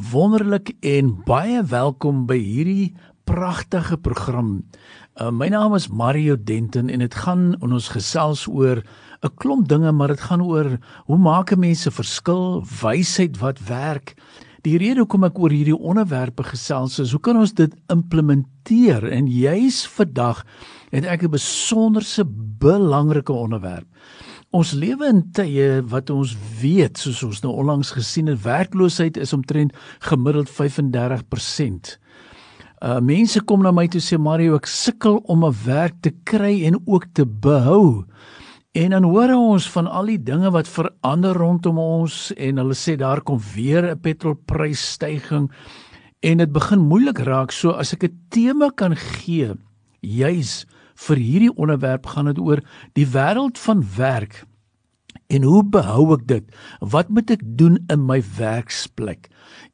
Wonderlik en baie welkom by hierdie pragtige program. Uh, my naam is Mario Denton en dit gaan in ons gesels oor 'n klomp dinge, maar dit gaan oor hoe maak mense verskil, wysheid wat werk. Die rede hoekom ek oor hierdie onderwerpe gesels is, hoe kan ons dit implementeer? En juis vandag het ek 'n besonderse belangrike onderwerp. Ons lewe in tye wat ons weet, soos ons nou onlangs gesien het, werkloosheid is omtrent gemiddeld 35%. Uh mense kom na my toe sê Mario, ek sukkel om 'n werk te kry en ook te behou. En dan hoor ons van al die dinge wat verander rondom ons en hulle sê daar kom weer 'n petrolprysstygings en dit begin moeilik raak. So as ek 'n tema kan gee, juis vir hierdie onderwerp gaan dit oor die wêreld van werk. En hoe behou ek dit? Wat moet ek doen in my werksplek?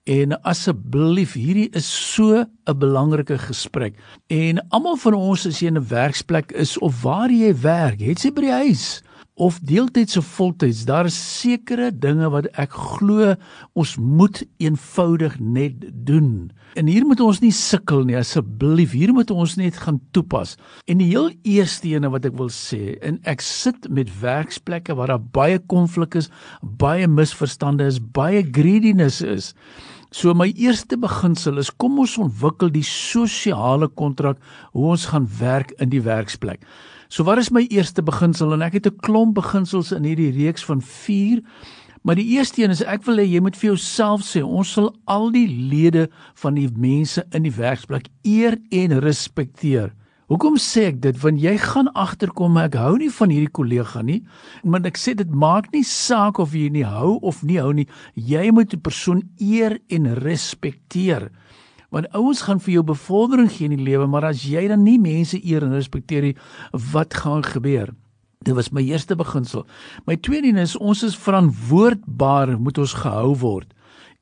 En asseblief, hierdie is so 'n belangrike gesprek. En almal van ons as jy in 'n werksplek is of waar jy werk, het jy by die huis of deeltyds of voltyds, daar is sekere dinge wat ek glo ons moet eenvoudig net doen. En hier moet ons nie sukkel nie asseblief. Hier moet ons net gaan toepas. En die heel eerste ene wat ek wil sê, en ek sit met werksplekke waar daar baie konflik is, baie misverstande is, baie greediness is. So my eerste beginsel is kom ons ontwikkel die sosiale kontrak hoe ons gaan werk in die werksplek. So wat is my eerste beginsel en ek het 'n klomp beginsels in hierdie reeks van 4 Maar die eerste een is ek wil hê jy moet vir jouself sê ons sal al die lede van die mense in die werksplek eer en respekteer. Hoekom sê ek dit? Want jy gaan agterkom ek hou nie van hierdie kollega nie. Maar ek sê dit maak nie saak of jy nie hou of nie hou nie. Jy moet 'n persoon eer en respekteer. Want ouens gaan vir jou bevordering gee in die lewe, maar as jy dan nie mense eer en respekteer nie, wat gaan gebeur? Dit was my eerste beginsel. My tweede een is ons is verantwoordbaar moet ons gehou word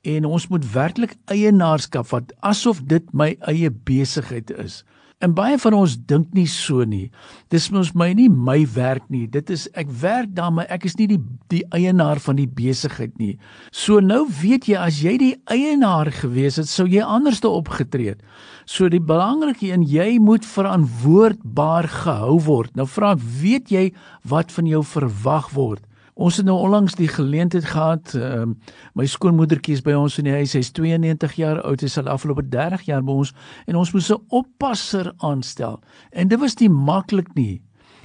en ons moet werklik eienaarskap vat asof dit my eie besigheid is. En baie van ons dink nie so nie. Dis mos my nie my werk nie. Dit is ek werk daar maar ek is nie die die eienaar van die besigheid nie. So nou weet jy as jy die eienaar gewees het, sou jy anders te opgetree het. So die belangrike een jy moet verantwoordbaar gehou word. Nou vra ek, weet jy wat van jou verwag word? Ons het nou onlangs die geleentheid gehad. Uh, my skoonmoedertjie is by ons in die huis. Sy's 92 jaar oud. Sy sal afgelope 30 jaar by ons en ons moes 'n oppasser aanstel. En dit was nie maklik nie.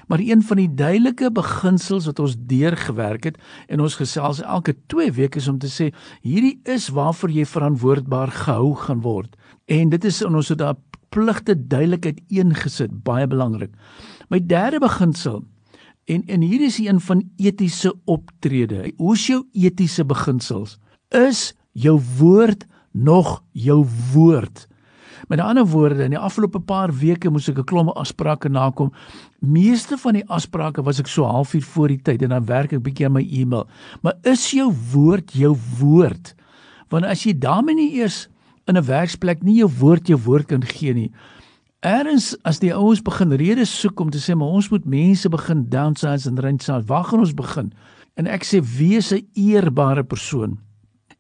Maar een van die duidelike beginsels wat ons deurgewerk het en ons gesels elke 2 weke is om te sê hierdie is waarvoor jy verantwoordbaar gehou gaan word. En dit is ons het daar pligte duidelikheid ingesit, baie belangrik. My derde beginsel En en hier is een van etiese optrede. Hoe is jou etiese beginsels? Is jou woord nog jou woord? Met ander woorde, in die afgelope paar weke moes ek 'n klomp afsprake nakom. Meeste van die afsprake was ek so halfuur voor die tyd en dan werk ek bietjie aan my e-mail. Maar is jou woord jou woord? Want as jy daarmee nie eers in 'n werksplek nie jou woord jou woord kan gee nie, Erns as die ouens begin redes soek om te sê maar ons moet mense begin downsize en rinsize. Waar gaan ons begin? En ek sê wees 'n eerbare persoon.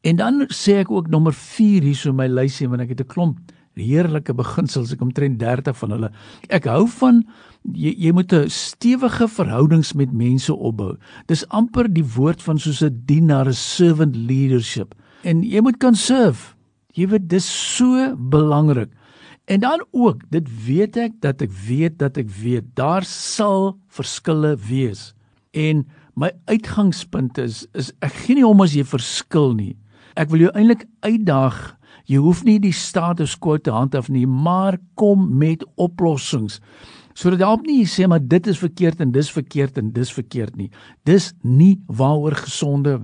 En dan sê ek ook nommer 4 hier so my lysie want ek het 'n klomp heerlike beginsels ek omtrent 30 van hulle. Ek hou van jy jy moet 'n stewige verhoudings met mense opbou. Dis amper die woord van soos 'n dienaar, 'n servant leadership. En jy moet kan serve. Jy weet dis so belangrik. En dan ook, dit weet ek dat ek weet dat ek weet daar sal verskille wees. En my uitgangspunt is is ek gee nie om as jy verskil nie. Ek wil jou eintlik uitdaag. Jy hoef nie die status quo te handhaaf nie, maar kom met oplossings. Sodat help nie sê maar dit is verkeerd en dis verkeerd en dis verkeerd nie. Dis nie waaroor gesonde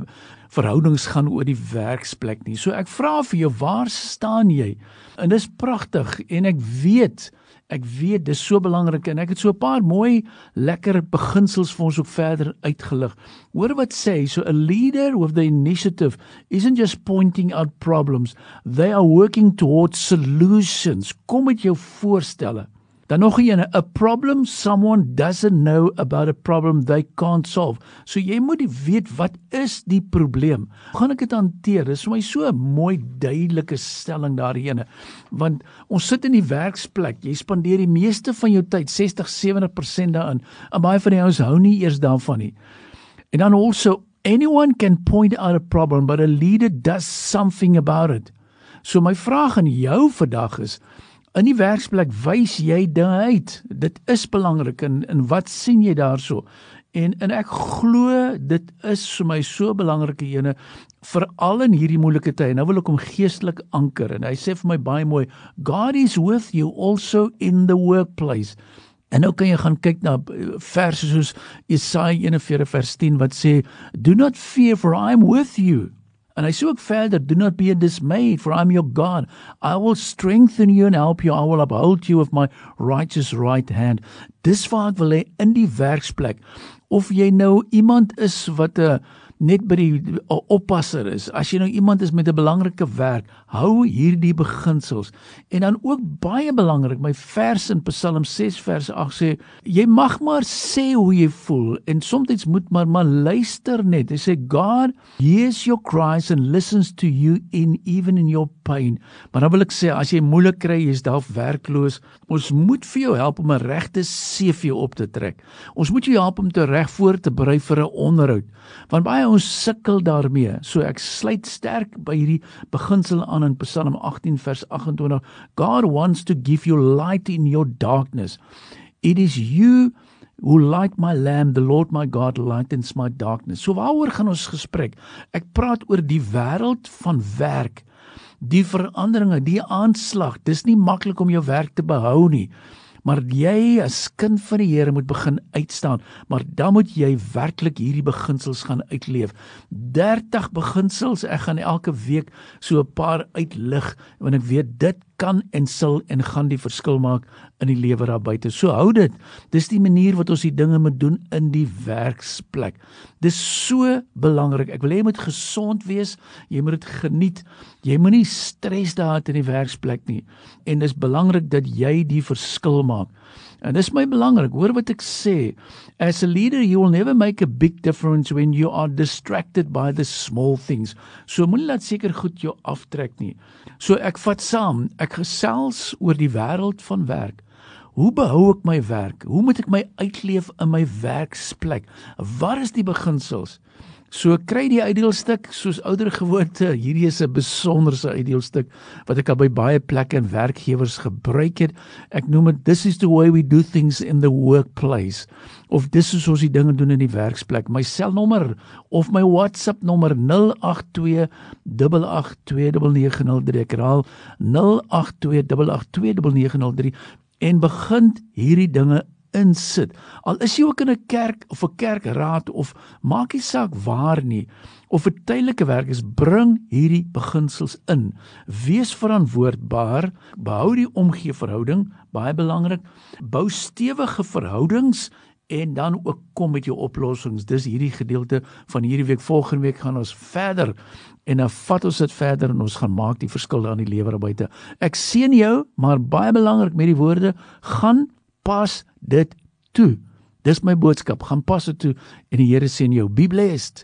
verhoudings gaan oor die werksplek nie. So ek vra vir jou, waar staan jy? En dis pragtig en ek weet Ek weet dis so belangrik en ek het so 'n paar mooi lekker beginsels vir ons ook verder uitgelig. Hoor wat sê, so a leader with the initiative isn't just pointing out problems, they are working towards solutions. Kom met jou voorstelle. Dan nog een, a problem someone doesn't know about a problem they can't solve. So jy moet weet wat is die probleem? Hoe gaan ek dit hanteer? Dis vir my so 'n mooi duidelike stelling daarin. Want ons sit in die werksplek, jy spandeer die meeste van jou tyd, 60-70% daarin. En baie van die ouens hou nie eers daarvan nie. En dan also anyone can point out a problem but a leader does something about it. So my vraag aan jou vandag is in die werksplek wys jy dinge uit. Dit is belangrik en en wat sien jy daarso? En en ek glo dit is vir my so belangrike ene veral in hierdie moeilike tye. Nou wil ek hom geestelik anker en hy sê vir my baie mooi, God is with you also in the workplace. En nou kan jy gaan kyk na verse soos Jesaja 41 vers 10 wat sê, "Do not fear for I am with you." En hy sê ook verder, "Do not be dismayed for I am your God. I will strengthen you and help you. I will uphold you with my righteous right hand." Dis ek wil hê in die werksplek of jy nou iemand is wat 'n uh, net by die oppasser is. As jy nou iemand is met 'n belangrike werk, hou hierdie beginsels. En dan ook baie belangrik, my vers in Psalm 6 vers 8 sê, jy mag maar sê hoe jy voel en soms moet maar maar luister net. Hy sê God hears your cries and listens to you in even in your pain. Maar dan wil ek sê as jy moeilik kry, jy's dalk werkloos, ons moet vir jou help om 'n regte CV op te trek. Ons moet jou help om te reg voor te berei vir 'n onderhoud. Want baie ons sukkel daarmee. So ek sluit sterk by hierdie beginsel aan in Psalm 18 vers 28. God wants to give you light in your darkness. It is you who light my lamp, the Lord my God lightens my darkness. So waaroor gaan ons gesprek? Ek praat oor die wêreld van werk. Die veranderinge, die aanslag. Dis nie maklik om jou werk te behou nie maar jy as kind van die Here moet begin uitstaan, maar dan moet jy werklik hierdie beginsels gaan uitleef. 30 beginsels, ek gaan elke week so 'n paar uitlig want ek weet dit kan en sal en gaan die verskil maak in die lewe daar buite. So hou dit. Dis die manier wat ons die dinge moet doen in die werksplek. Dis so belangrik. Ek wil hê jy moet gesond wees. Jy moet dit geniet. Jy moenie stres daar in die werksplek nie. En dis belangrik dat jy die verskil maak. En dis my belangrik. Hoor wat ek sê. As a leader, you will never make a big difference when you are distracted by the small things. So moenie laat seker goed jou aftrek nie. So ek vat saam. Ek gesels oor die wêreld van werk. Hoe behou ek my werk? Hoe moet ek my uitleef in my werksplek? Wat is die beginsels? So kry die uitdeelstuk soos ouer gewoonte. Hierdie is 'n besonderse uitdeelstuk wat ek al by baie plekke en werkgewers gebruik het. Ek noem dit this is the way we do things in the workplace of dis is ons die dinge doen in die werksplek. My selnommer of my WhatsApp nommer 082 8829903. Ek herhaal 082 8829903 en begin hierdie dinge insit. Al is jy ook in 'n kerk of 'n kerkraad of maak nie saak waar nie of 'n tydelike werk is, bring hierdie beginsels in. Wees verantwoordbaar, behou die omgee verhouding, baie belangrik. Bou stewige verhoudings en dan ook kom met jou oplossings. Dis hierdie gedeelte van hierdie week. Volgende week gaan ons verder en dan vat ons dit verder en ons gaan maak die verskil aan die lewer daar buite. Ek seën jou, maar baie belangrik met die woorde gaan pas dit toe. Dis my boodskap. Gaan pas dit toe en die Here sien jou. Be blessed.